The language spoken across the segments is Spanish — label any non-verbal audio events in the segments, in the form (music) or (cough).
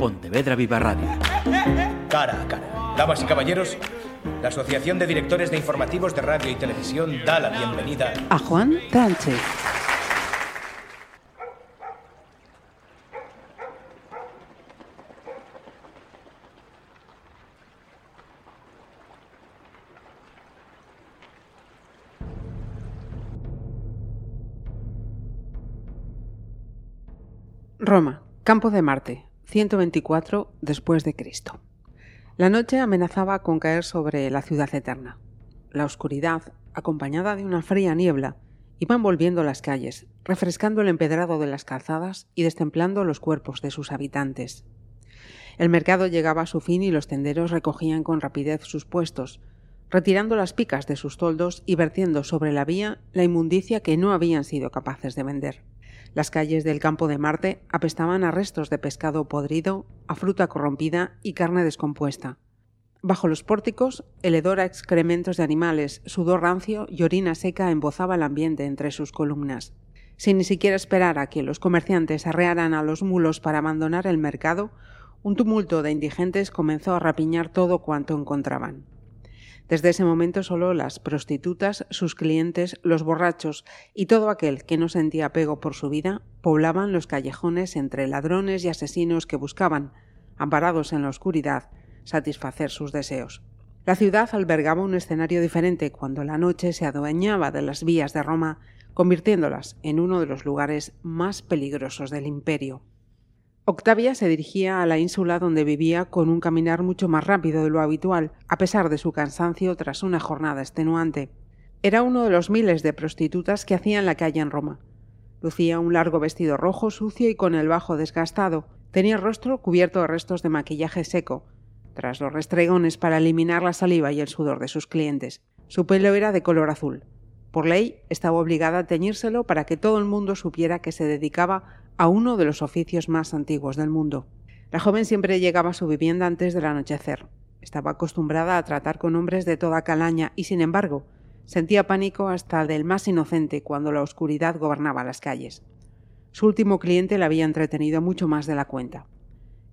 Pontevedra Viva Radio. Cara a cara. Damas y caballeros, la Asociación de Directores de Informativos de Radio y Televisión da la bienvenida a Juan Tánchez. Roma, campo de Marte, 124 después de Cristo. La noche amenazaba con caer sobre la ciudad eterna. La oscuridad, acompañada de una fría niebla, iba envolviendo las calles, refrescando el empedrado de las calzadas y destemplando los cuerpos de sus habitantes. El mercado llegaba a su fin y los tenderos recogían con rapidez sus puestos, retirando las picas de sus toldos y vertiendo sobre la vía la inmundicia que no habían sido capaces de vender. Las calles del campo de Marte apestaban a restos de pescado podrido, a fruta corrompida y carne descompuesta. Bajo los pórticos, el hedor a excrementos de animales, sudor rancio y orina seca embozaba el ambiente entre sus columnas. Sin ni siquiera esperar a que los comerciantes arrearan a los mulos para abandonar el mercado, un tumulto de indigentes comenzó a rapiñar todo cuanto encontraban. Desde ese momento solo las prostitutas, sus clientes, los borrachos y todo aquel que no sentía apego por su vida poblaban los callejones entre ladrones y asesinos que buscaban, amparados en la oscuridad, satisfacer sus deseos. La ciudad albergaba un escenario diferente cuando la noche se adueñaba de las vías de Roma, convirtiéndolas en uno de los lugares más peligrosos del imperio. Octavia se dirigía a la ínsula donde vivía con un caminar mucho más rápido de lo habitual, a pesar de su cansancio tras una jornada extenuante. Era uno de los miles de prostitutas que hacían la calle en Roma. Lucía un largo vestido rojo sucio y con el bajo desgastado. Tenía el rostro cubierto de restos de maquillaje seco, tras los restregones para eliminar la saliva y el sudor de sus clientes. Su pelo era de color azul. Por ley, estaba obligada a teñírselo para que todo el mundo supiera que se dedicaba a uno de los oficios más antiguos del mundo. La joven siempre llegaba a su vivienda antes del anochecer. Estaba acostumbrada a tratar con hombres de toda calaña y, sin embargo, sentía pánico hasta del más inocente cuando la oscuridad gobernaba las calles. Su último cliente la había entretenido mucho más de la cuenta.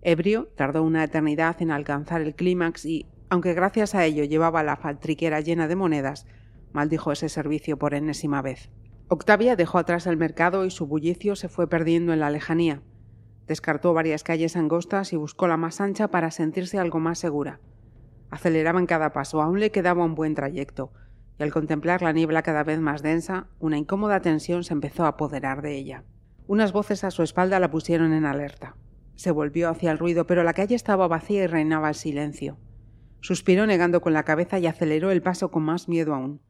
Ebrio, tardó una eternidad en alcanzar el clímax y, aunque gracias a ello llevaba la faltriquera llena de monedas, maldijo ese servicio por enésima vez. Octavia dejó atrás el mercado y su bullicio se fue perdiendo en la lejanía. Descartó varias calles angostas y buscó la más ancha para sentirse algo más segura. Aceleraba en cada paso, aún le quedaba un buen trayecto, y al contemplar la niebla cada vez más densa, una incómoda tensión se empezó a apoderar de ella. Unas voces a su espalda la pusieron en alerta. Se volvió hacia el ruido, pero la calle estaba vacía y reinaba el silencio. Suspiró negando con la cabeza y aceleró el paso con más miedo aún.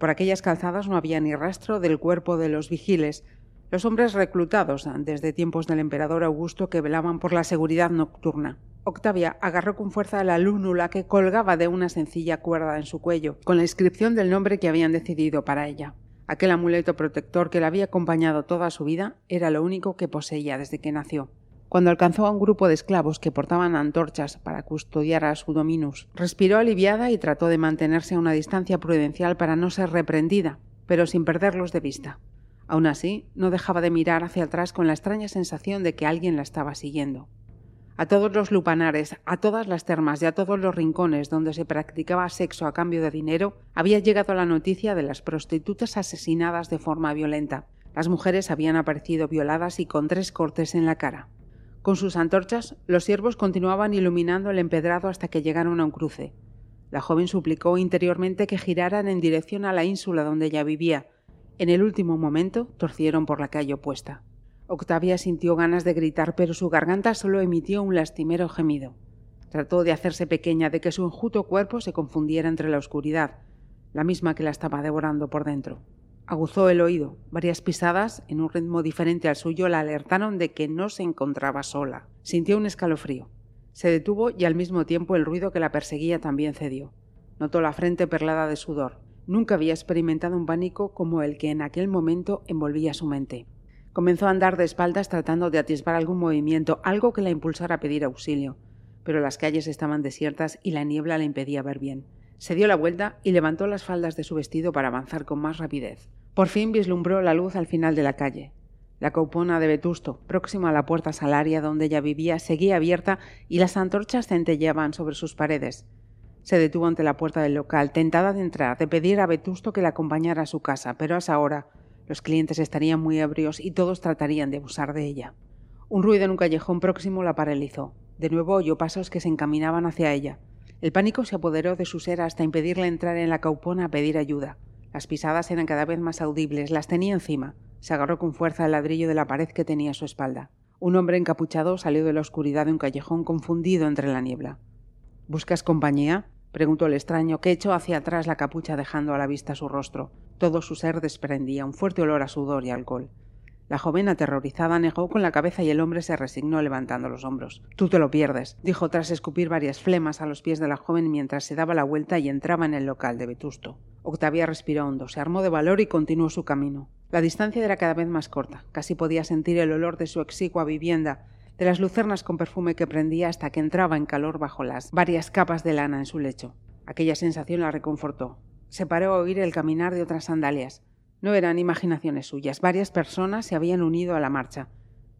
Por aquellas calzadas no había ni rastro del cuerpo de los vigiles, los hombres reclutados desde tiempos del emperador Augusto que velaban por la seguridad nocturna. Octavia agarró con fuerza la lúnula que colgaba de una sencilla cuerda en su cuello, con la inscripción del nombre que habían decidido para ella. Aquel amuleto protector que la había acompañado toda su vida era lo único que poseía desde que nació. Cuando alcanzó a un grupo de esclavos que portaban antorchas para custodiar a su dominus, respiró aliviada y trató de mantenerse a una distancia prudencial para no ser reprendida, pero sin perderlos de vista. Aún así, no dejaba de mirar hacia atrás con la extraña sensación de que alguien la estaba siguiendo. A todos los lupanares, a todas las termas y a todos los rincones donde se practicaba sexo a cambio de dinero, había llegado la noticia de las prostitutas asesinadas de forma violenta. Las mujeres habían aparecido violadas y con tres cortes en la cara. Con sus antorchas, los siervos continuaban iluminando el empedrado hasta que llegaron a un cruce. La joven suplicó interiormente que giraran en dirección a la ínsula donde ella vivía. En el último momento torcieron por la calle opuesta. Octavia sintió ganas de gritar, pero su garganta solo emitió un lastimero gemido. Trató de hacerse pequeña, de que su enjuto cuerpo se confundiera entre la oscuridad, la misma que la estaba devorando por dentro. Aguzó el oído. Varias pisadas, en un ritmo diferente al suyo, la alertaron de que no se encontraba sola. Sintió un escalofrío. Se detuvo y al mismo tiempo el ruido que la perseguía también cedió. Notó la frente perlada de sudor. Nunca había experimentado un pánico como el que en aquel momento envolvía su mente. Comenzó a andar de espaldas tratando de atisbar algún movimiento, algo que la impulsara a pedir auxilio. Pero las calles estaban desiertas y la niebla le impedía ver bien. Se dio la vuelta y levantó las faldas de su vestido para avanzar con más rapidez. Por fin vislumbró la luz al final de la calle. La caupona de Vetusto, próxima a la puerta salaria donde ella vivía, seguía abierta y las antorchas centelleaban sobre sus paredes. Se detuvo ante la puerta del local, tentada de entrar, de pedir a Vetusto que la acompañara a su casa, pero a esa hora los clientes estarían muy ebrios y todos tratarían de abusar de ella. Un ruido en un callejón próximo la paralizó. De nuevo oyó pasos que se encaminaban hacia ella. El pánico se apoderó de su ser hasta impedirle entrar en la caupona a pedir ayuda. Las pisadas eran cada vez más audibles, las tenía encima. Se agarró con fuerza al ladrillo de la pared que tenía a su espalda. Un hombre encapuchado salió de la oscuridad de un callejón confundido entre la niebla. ¿Buscas compañía? preguntó el extraño, que echó hacia atrás la capucha dejando a la vista su rostro. Todo su ser desprendía un fuerte olor a sudor y alcohol. La joven, aterrorizada, negó con la cabeza y el hombre se resignó levantando los hombros. Tú te lo pierdes, dijo tras escupir varias flemas a los pies de la joven mientras se daba la vuelta y entraba en el local de Vetusto. Octavia respiró hondo, se armó de valor y continuó su camino. La distancia era cada vez más corta. Casi podía sentir el olor de su exigua vivienda, de las lucernas con perfume que prendía hasta que entraba en calor bajo las varias capas de lana en su lecho. Aquella sensación la reconfortó. Se paró a oír el caminar de otras sandalias. No eran imaginaciones suyas. Varias personas se habían unido a la marcha.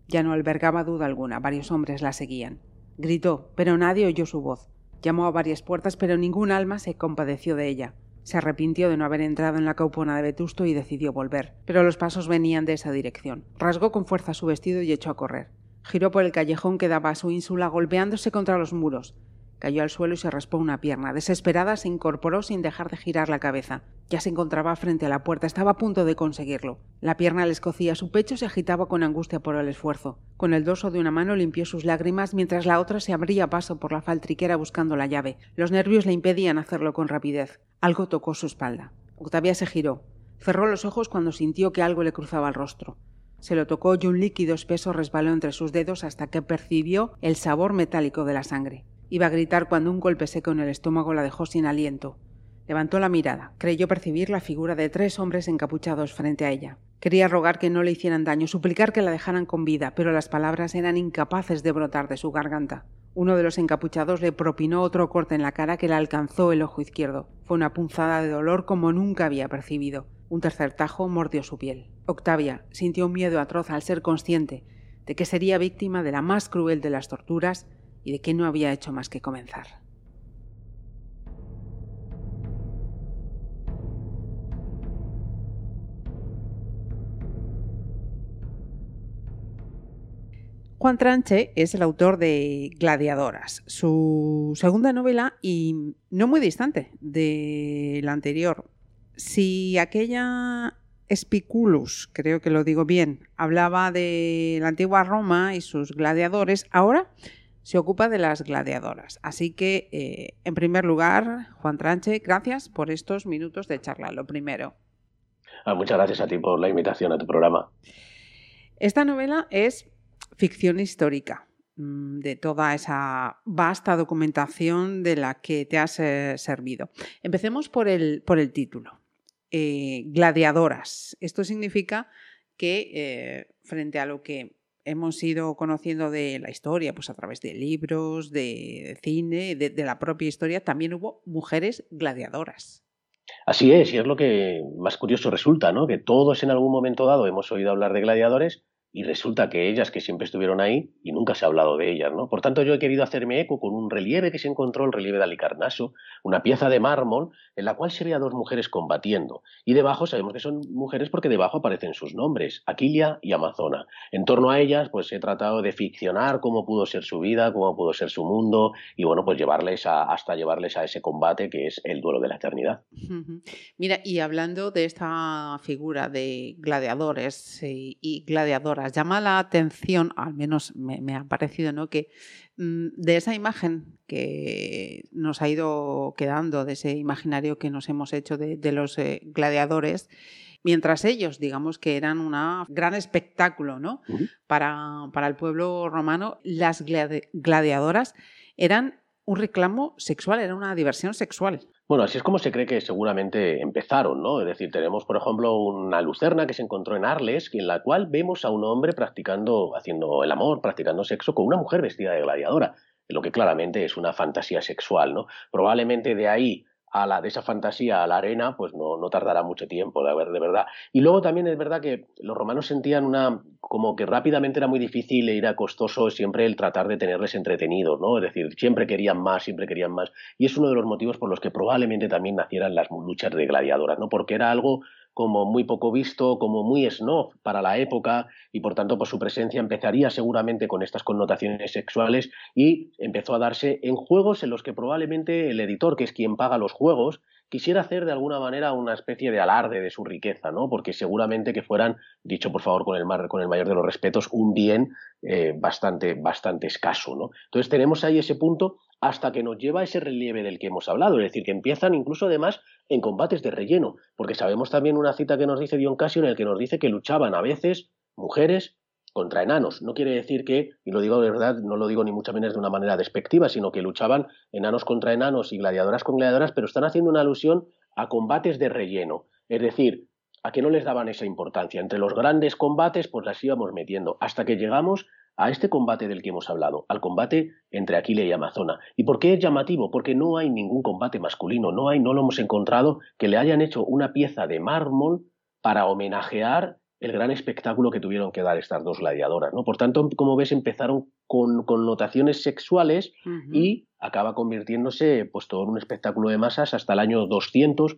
Ya no albergaba duda alguna. Varios hombres la seguían. Gritó, pero nadie oyó su voz. Llamó a varias puertas, pero ningún alma se compadeció de ella. Se arrepintió de no haber entrado en la caupona de Vetusto y decidió volver, pero los pasos venían de esa dirección. Rasgó con fuerza su vestido y echó a correr. Giró por el callejón que daba a su ínsula golpeándose contra los muros. Cayó al suelo y se raspó una pierna. Desesperada se incorporó sin dejar de girar la cabeza. Ya se encontraba frente a la puerta, estaba a punto de conseguirlo. La pierna le escocía, su pecho se agitaba con angustia por el esfuerzo. Con el dorso de una mano limpió sus lágrimas mientras la otra se abría paso por la faltriquera buscando la llave. Los nervios le impedían hacerlo con rapidez. Algo tocó su espalda. Octavia se giró. Cerró los ojos cuando sintió que algo le cruzaba el rostro. Se lo tocó y un líquido espeso resbaló entre sus dedos hasta que percibió el sabor metálico de la sangre. Iba a gritar cuando un golpe seco en el estómago la dejó sin aliento. Levantó la mirada. Creyó percibir la figura de tres hombres encapuchados frente a ella. Quería rogar que no le hicieran daño, suplicar que la dejaran con vida, pero las palabras eran incapaces de brotar de su garganta. Uno de los encapuchados le propinó otro corte en la cara que le alcanzó el ojo izquierdo. Fue una punzada de dolor como nunca había percibido. Un tercer tajo mordió su piel. Octavia sintió un miedo atroz al ser consciente de que sería víctima de la más cruel de las torturas y de que no había hecho más que comenzar. Juan Tranche es el autor de Gladiadoras, su segunda novela y no muy distante de la anterior. Si aquella Spiculus, creo que lo digo bien, hablaba de la antigua Roma y sus gladiadores, ahora se ocupa de las gladiadoras. Así que, eh, en primer lugar, Juan Tranche, gracias por estos minutos de charla, lo primero. Ah, muchas gracias a ti por la invitación a tu programa. Esta novela es ficción histórica mm, de toda esa vasta documentación de la que te has eh, servido. Empecemos por el, por el título. Eh, gladiadoras. Esto significa que frente a lo que hemos ido conociendo de la historia, pues a través de libros, de, cine, de, de la propia historia, también hubo mujeres gladiadoras. Así es, y es lo que más curioso resulta, ¿no? Que todos en algún momento dado hemos oído hablar de gladiadores, y resulta que ellas que siempre estuvieron ahí y nunca se ha hablado de ellas, ¿no? Por tanto, yo he querido hacerme eco con un relieve que se encontró, el relieve de Alicarnaso, una pieza de mármol en la cual se ve a dos mujeres combatiendo. Y debajo sabemos que son mujeres porque debajo aparecen sus nombres, Aquilia y Amazona. En torno a ellas, pues he tratado de ficcionar cómo pudo ser su vida, cómo pudo ser su mundo y bueno, pues llevarles a, hasta llevarles a ese combate que es el duelo de la eternidad. Mira, y hablando de esta figura de gladiadores eh, y gladiadoras, llama la atención, al menos me, ha parecido, ¿no? que mm, de esa imagen que nos ha ido quedando, de ese imaginario que nos hemos hecho de, los eh, gladiadores, mientras ellos, digamos que eran un gran espectáculo ¿no? para, para, el pueblo romano, las gladiadoras eran un reclamo sexual, era una diversión sexual. Bueno, así es como se cree que seguramente empezaron, ¿no? Es decir, tenemos, por ejemplo, una lucerna que se encontró en Arles, en la cual vemos a un hombre practicando, haciendo el amor, practicando sexo con una mujer vestida de gladiadora, lo que claramente es una fantasía sexual, ¿no? Probablemente de ahí a la de esa fantasía a la arena, pues no, no tardará mucho tiempo, de, de verdad. Y luego también es verdad que los romanos sentían una, como que rápidamente era muy difícil e era costoso siempre el tratar de tenerles entretenidos, ¿no? Es decir, siempre querían más, siempre querían más. Y es uno de los motivos por los que probablemente también nacieran las luchas de gladiadoras, ¿no? Porque era algo como muy poco visto, como muy snob para la época y por tanto pues su presencia empezaría seguramente con estas connotaciones sexuales y empezó a darse en juegos en los que probablemente el editor, que es quien paga los juegos, quisiera hacer de alguna manera una especie de alarde de su riqueza, ¿no? Porque seguramente que fueran, dicho por favor con el, con el mayor de los respetos, un bien eh, bastante, bastante escaso, ¿no? Entonces tenemos ahí ese punto hasta que nos lleva a ese relieve del que hemos hablado, es decir, que empiezan incluso además en combates de relleno, porque sabemos también una cita que nos dice Dion Casio en el que nos dice que luchaban a veces mujeres contra enanos. No quiere decir que, y lo digo de verdad, no lo digo ni mucho menos de una manera despectiva, sino que luchaban enanos contra enanos y gladiadoras con gladiadoras, pero están haciendo una alusión a combates de relleno. Es decir, a que no les daban esa importancia. Entre los grandes combates, pues las íbamos metiendo, hasta que llegamos a este combate del que hemos hablado, al combate entre Aquile y Amazona. ¿Y por qué es llamativo? Porque no hay ningún combate masculino, no hay, no lo hemos encontrado que le hayan hecho una pieza de mármol para homenajear el gran espectáculo que tuvieron que dar estas dos gladiadoras. ¿no? Por tanto, como ves, empezaron con connotaciones sexuales y acaba convirtiéndose pues, todo en un espectáculo de masas hasta el año 200,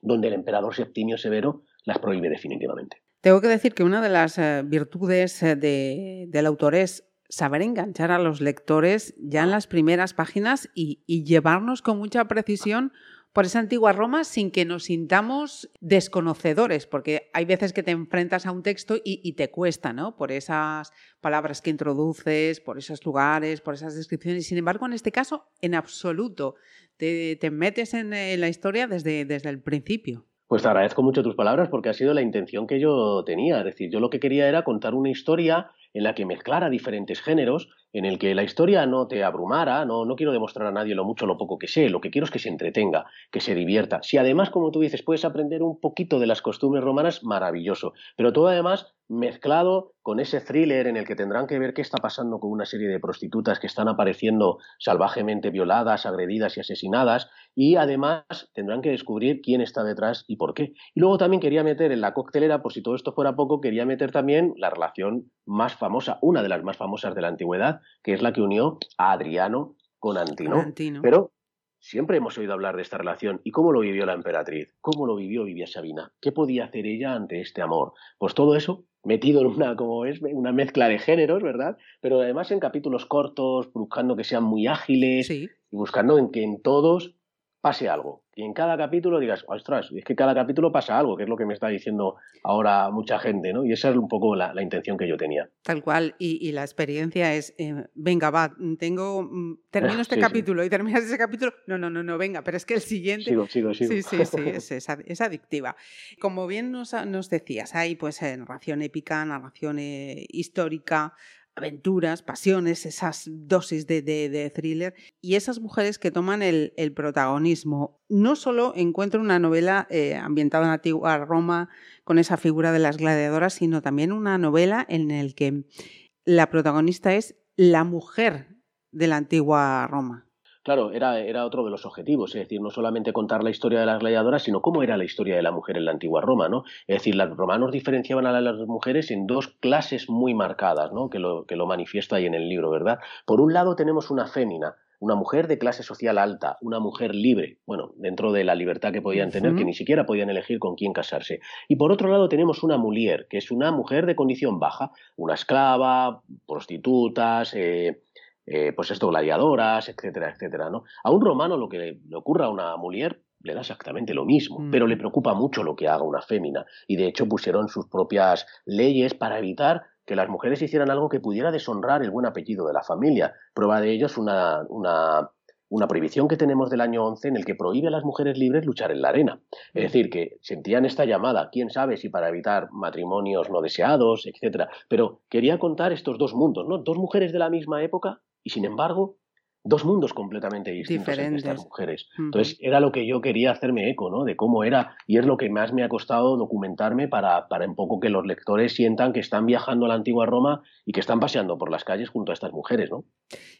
donde el emperador Septimio Severo las prohíbe definitivamente. Tengo que decir que una de las eh, virtudes eh, del autor es saber enganchar a los lectores ya en las primeras páginas y llevarnos con mucha precisión por esa antigua Roma sin que nos sintamos desconocedores, porque hay veces que te enfrentas a un texto y, te cuesta, ¿no? Por esas palabras que introduces, por esos lugares, por esas descripciones. Sin embargo, en este caso, en absoluto, te, metes en, la historia desde, desde el principio. Pues te agradezco mucho tus palabras porque ha sido la intención que yo tenía. Es decir, yo lo que quería era contar una historia en la que mezclara diferentes géneros en el que la historia no te abrumara, no, no quiero demostrar a nadie lo mucho o lo poco que sé, lo que quiero es que se entretenga, que se divierta. Si además, como tú dices, puedes aprender un poquito de las costumbres romanas, maravilloso. Pero todo además mezclado con ese thriller en el que tendrán que ver qué está pasando con una serie de prostitutas que están apareciendo salvajemente violadas, agredidas y asesinadas, y además tendrán que descubrir quién está detrás y por qué. Y luego también quería meter en la coctelera, por si todo esto fuera poco, quería meter también la relación más famosa, una de las más famosas de la antigüedad, que es la que unió a Adriano con Antino. Pero siempre hemos oído hablar de esta relación y cómo lo vivió la emperatriz, cómo lo vivió Vivia Sabina, qué podía hacer ella ante este amor. Pues todo eso metido en una, como es, una mezcla de géneros, ¿verdad? Pero además en capítulos cortos, buscando que sean muy ágiles y buscando en que en todos pase algo. Y en cada capítulo digas, ostras, es que cada capítulo pasa algo, que es lo que me está diciendo ahora mucha gente, ¿no? Y esa es un poco la, intención que yo tenía. Tal cual, y, la experiencia es, eh, venga, va, tengo, mm, termino (laughs) este capítulo y terminas ese capítulo, no, no, no, no, venga, pero es que el siguiente... Sigo, sigo, sigo. Sí, sí, (laughs) sí, es, adictiva. Como bien nos, nos decías, hay pues eh, narración épica, narración eh, histórica, aventuras, pasiones, esas dosis de, thriller y esas mujeres que toman el, protagonismo. No solo encuentro una novela eh, ambientada en la antigua Roma con esa figura de las gladiadoras, sino también una novela en la que la protagonista es la mujer de la antigua Roma. Claro, era, era otro de los objetivos, es decir, no solamente contar la historia de las gladiadoras, sino cómo era la historia de la mujer en la antigua Roma, ¿no? Es decir, los romanos diferenciaban a las mujeres en dos clases muy marcadas, ¿no? Que lo, que lo manifiesto ahí en el libro, ¿verdad? Por un lado tenemos una fémina, una mujer de clase social alta, una mujer libre, bueno, dentro de la libertad que podían tener, que ni siquiera podían elegir con quién casarse. Y por otro lado tenemos una mulier, que es una mujer de condición baja, una esclava, prostitutas, eh, eh, pues esto, gladiadoras, etcétera, etcétera, ¿no? A un romano lo que le, ocurra a una mulier le da exactamente lo mismo, mm. pero le preocupa mucho lo que haga una fémina. Y de hecho pusieron sus propias leyes para evitar que las mujeres hicieran algo que pudiera deshonrar el buen apellido de la familia. Prueba de ello es una, una, una prohibición que tenemos del año 11 en el que prohíbe a las mujeres libres luchar en la arena. Es mm. decir, que sentían esta llamada, quién sabe si para evitar matrimonios no deseados, etcétera. Pero quería contar estos dos mundos, ¿no? Dos mujeres de la misma época y sin embargo, dos mundos completamente distintos entre estas mujeres. Entonces, era lo que yo quería hacerme eco, ¿no? De cómo era, y es lo que más me ha costado documentarme para, para un poco que los lectores sientan que están viajando a la antigua Roma y que están paseando por las calles junto a estas mujeres, ¿no?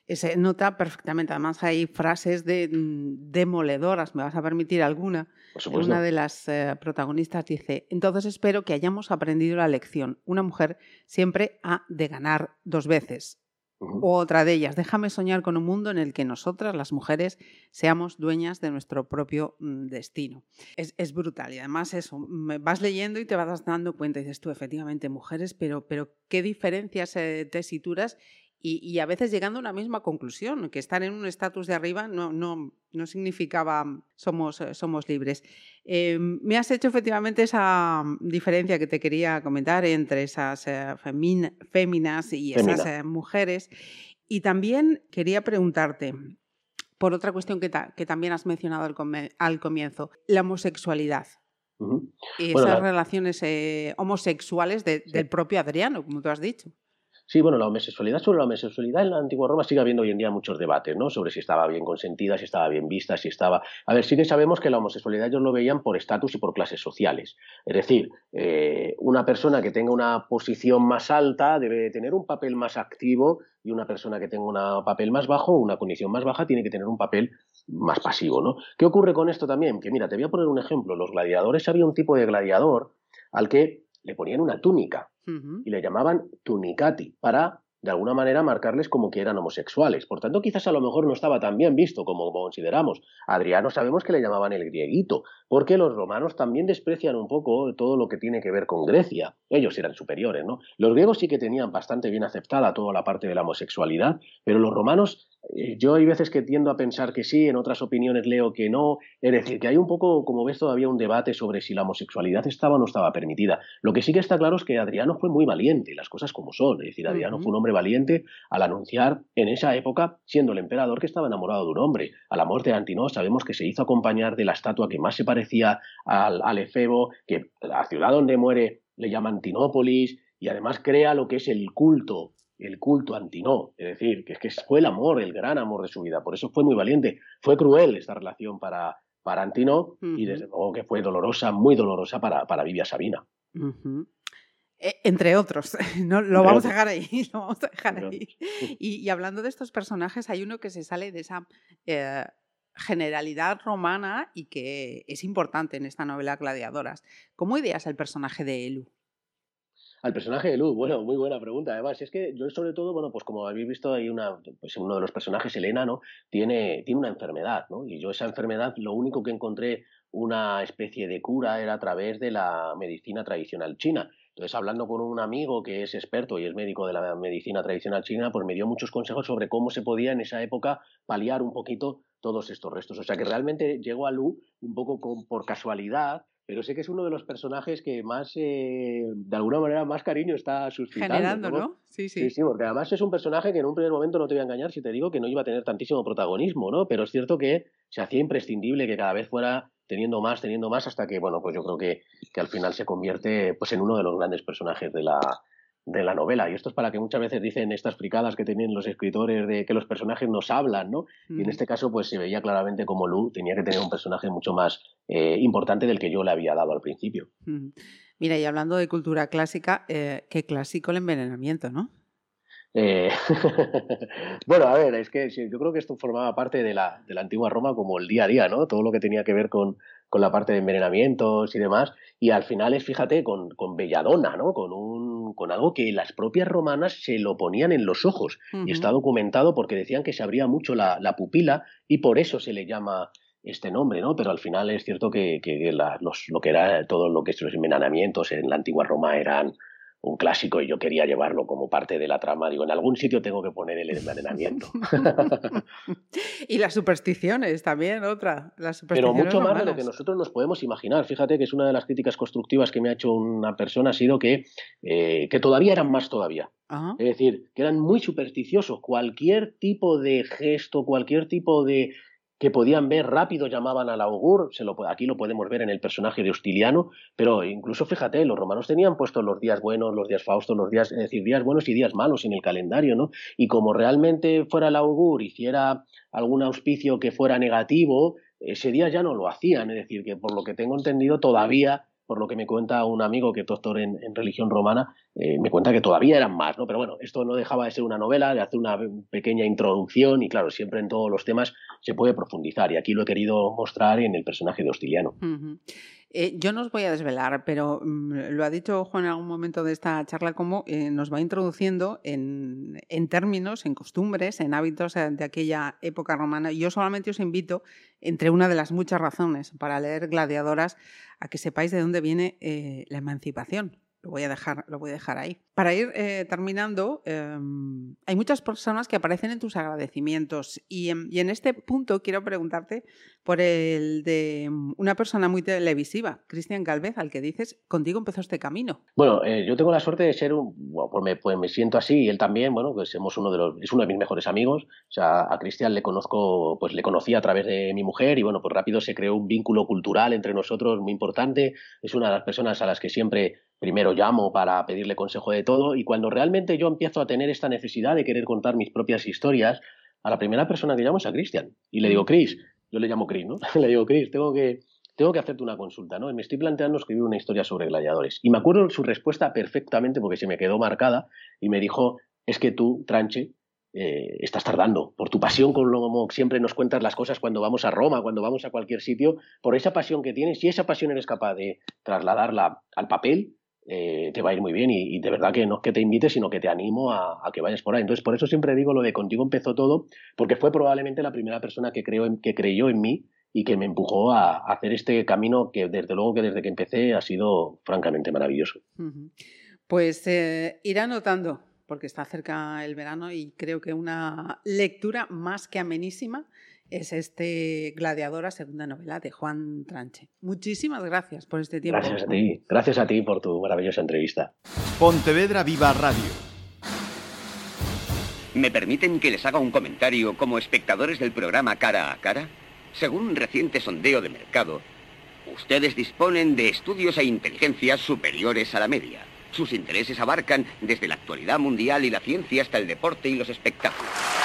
Se nota perfectamente, además hay frases de, mm, demoledoras, me vas a permitir alguna. Una de las eh, protagonistas dice, entonces espero que hayamos aprendido la lección. Una mujer siempre ha de ganar dos veces otra de ellas, déjame soñar con un mundo en el que nosotras, las mujeres, seamos dueñas de nuestro propio mm, destino. Es, brutal y además eso, vas leyendo y te vas dando cuenta y dices tú, efectivamente, mujeres, pero, pero qué diferencias eh, tesituras y, a veces llegando a una misma conclusión, que estar en un estatus de arriba no, no, no significaba somos, eh, somos libres. Eh, me has hecho efectivamente esa diferencia que te quería comentar entre esas eh, féminas y esas mujeres. Y también quería preguntarte, por otra cuestión que, que también has mencionado al, comienzo, la homosexualidad. Y esas relaciones homosexuales del propio Adriano, como tú has dicho. Sí, bueno, la homosexualidad, sobre la homosexualidad en la antigua Roma sigue habiendo hoy en día muchos debates, ¿no? Sobre si estaba bien consentida, si estaba bien vista, si estaba... A ver, sí que sabemos que la homosexualidad ellos lo veían por estatus y por clases sociales. Es decir, eh, una persona que tenga una posición más alta debe tener un papel más activo y una persona que tenga un papel más bajo, una condición más baja, tiene que tener un papel más pasivo, ¿no? ¿Qué ocurre con esto también? Que mira, te voy a poner un ejemplo. Los gladiadores, había un tipo de gladiador al que le ponían una túnica y le llamaban tunicati para de alguna manera marcarles como que eran homosexuales. Por tanto, quizás a lo mejor no estaba tan bien visto como consideramos. Adriano sabemos que le llamaban el grieguito, porque los romanos también desprecian un poco todo lo que tiene que ver con Grecia. Ellos eran superiores, ¿no? Los griegos sí que tenían bastante bien aceptada toda la parte de la homosexualidad, pero los romanos yo hay veces que tiendo a pensar que sí, en otras opiniones leo que no. Es decir, que hay un poco, como ves, todavía un debate sobre si la homosexualidad estaba o no estaba permitida. Lo que sí que está claro es que Adriano fue muy valiente, las cosas como son. Es decir, Adriano fue un hombre valiente al anunciar en esa época, siendo el emperador, que estaba enamorado de un hombre. A la muerte de Antino sabemos que se hizo acompañar de la estatua que más se parecía al, al Efebo, que la ciudad donde muere le llama Antinópolis, y además crea lo que es el culto el culto Antinó, es decir, que es que fue el amor, el gran amor de su vida, por eso fue muy valiente, fue cruel esta relación para, para Antinó y desde luego que fue dolorosa, muy dolorosa para, para Vivia Sabina. E, entre otros, (laughs) no, (laughs) lo, vamos a dejar ahí, lo vamos a dejar ahí. Y, hablando de estos personajes, hay uno que se sale de esa eh, generalidad romana y que es importante en esta novela Gladiadoras. ¿Cómo ideas el personaje de Elu? Al personaje de Luz, bueno, muy buena pregunta. Además, es que yo sobre todo, bueno, pues como habéis visto, hay una, pues uno de los personajes, Elena, ¿no? Tiene, tiene una enfermedad, ¿no? Y yo esa enfermedad, lo único que encontré una especie de cura era a través de la medicina tradicional china. Entonces, hablando con un amigo que es experto y es médico de la medicina tradicional china, pues me dio muchos consejos sobre cómo se podía en esa época paliar un poquito todos estos restos. O sea que realmente llegó a Lu un poco por casualidad, pero sé que es uno de los personajes que más, eh, de alguna manera, más cariño está suscitando. Generando, ¿no? Sí, sí. Sí, sí, porque además es un personaje que en un primer momento no te voy a engañar si te digo que no iba a tener tantísimo protagonismo, ¿no? Pero es cierto que se hacía imprescindible que cada vez fuera teniendo más, teniendo más, hasta que, bueno, pues yo creo que, que al final se convierte pues, en uno de los grandes personajes de la, de la novela. Y esto es para que muchas veces dicen estas fricadas que tienen los escritores de que los personajes nos hablan, ¿no? Y en este caso, pues se veía claramente como Lu tenía que tener un personaje mucho más eh, importante del que yo le había dado al principio. Mira, y hablando de cultura clásica, eh, qué clásico el envenenamiento, ¿no? Eh, (laughs) bueno, a ver, es que yo creo que esto formaba parte de la, de la antigua Roma como el día a día, ¿no? Todo lo que tenía que ver con, con la parte de envenenamientos y demás. Y al final es, fíjate, con, con Belladona, ¿no? Con, un, con algo que las propias romanas se lo ponían en los ojos. Y está documentado porque decían que se abría mucho la, la, pupila y por eso se le llama este nombre, ¿no? Pero al final es cierto que, que los, lo que era todo lo que es los envenenamientos en la antigua Roma eran un clásico y yo quería llevarlo como parte de la trama. Digo, en algún sitio tengo que poner el envenenamiento. (laughs) y las supersticiones también, otra. Las Pero mucho más de lo que nosotros nos podemos imaginar. Fíjate que es una de las críticas constructivas que me ha hecho una persona, ha sido que, eh, que todavía eran más todavía. Es decir, que eran muy supersticiosos. Cualquier tipo de gesto, cualquier tipo de que podían ver rápido llamaban al augur, aquí lo podemos ver en el personaje de Hostiliano, pero incluso fíjate, los romanos tenían puestos los días buenos, los días faustos, los días, es decir, días buenos y días malos en el calendario, ¿no? Y como realmente fuera el augur, hiciera algún auspicio que fuera negativo, ese día ya no lo hacían, es decir, que por lo que tengo entendido todavía por lo que me cuenta un amigo que es doctor en, religión romana, eh, me cuenta que todavía eran más, ¿no? Pero bueno, esto no dejaba de ser una novela, de hacer una pequeña introducción y claro, siempre en todos los temas se puede profundizar y aquí lo he querido mostrar en el personaje de Hostiliano. Eh, yo no os voy a desvelar, pero mm, lo ha dicho Juan en algún momento de esta charla, como eh, nos va introduciendo en, términos, en costumbres, en hábitos de aquella época romana. Yo solamente os invito, entre una de las muchas razones para leer Gladiadoras, a que sepáis de dónde viene eh, la emancipación. Lo voy a dejar, lo voy a dejar ahí. Para ir eh, terminando, em, hay muchas personas que aparecen en tus agradecimientos y en, este punto quiero preguntarte por el de mm, una persona muy televisiva, Cristian Galvez, al que dices, contigo empezó este camino. Bueno, eh, yo tengo la suerte de ser un, pues me, pues me, siento así y él también, bueno, pues somos uno de los, es uno de mis mejores amigos. O sea, a Cristian le conozco, pues le conocí a través de mi mujer y bueno, pues rápido se creó un vínculo cultural entre nosotros muy importante. Es una de las personas a las que siempre primero llamo para pedirle consejo de todo y cuando realmente yo empiezo a tener esta necesidad de querer contar mis propias historias, a la primera persona que llamo es a Cristian y le digo, Cris, yo le llamo Cris, ¿no? (laughs) le digo, Cris, tengo que, tengo que hacerte una consulta, ¿no? Me estoy planteando escribir una historia sobre gladiadores. Y me acuerdo su respuesta perfectamente porque se me quedó marcada y me dijo, es que tú, Tranche, eh, estás tardando, por tu pasión, como siempre nos cuentas las cosas cuando vamos a Roma, cuando vamos a cualquier sitio, por esa pasión que tienes, y esa pasión eres capaz de trasladarla al papel, eh, te va a ir muy bien y, de verdad que no es que te invite, sino que te animo a, que vayas por ahí. Entonces, por eso siempre digo lo de contigo empezó todo, porque fue probablemente la primera persona que, creo en, que creyó en mí y que me empujó a, hacer este camino que desde luego que desde que empecé ha sido francamente maravilloso. Pues eh, ir anotando, porque está cerca el verano y creo que una lectura más que amenísima es este Gladiadora, segunda novela de Juan Tranche. Muchísimas gracias por este tiempo. Gracias a ti, gracias a ti por tu maravillosa entrevista. Pontevedra Viva Radio. ¿Me permiten que les haga un comentario como espectadores del programa Cara a Cara? Según un reciente sondeo de mercado, ustedes disponen de estudios e inteligencias superiores a la media. Sus intereses abarcan desde la actualidad mundial y la ciencia hasta el deporte y los espectáculos.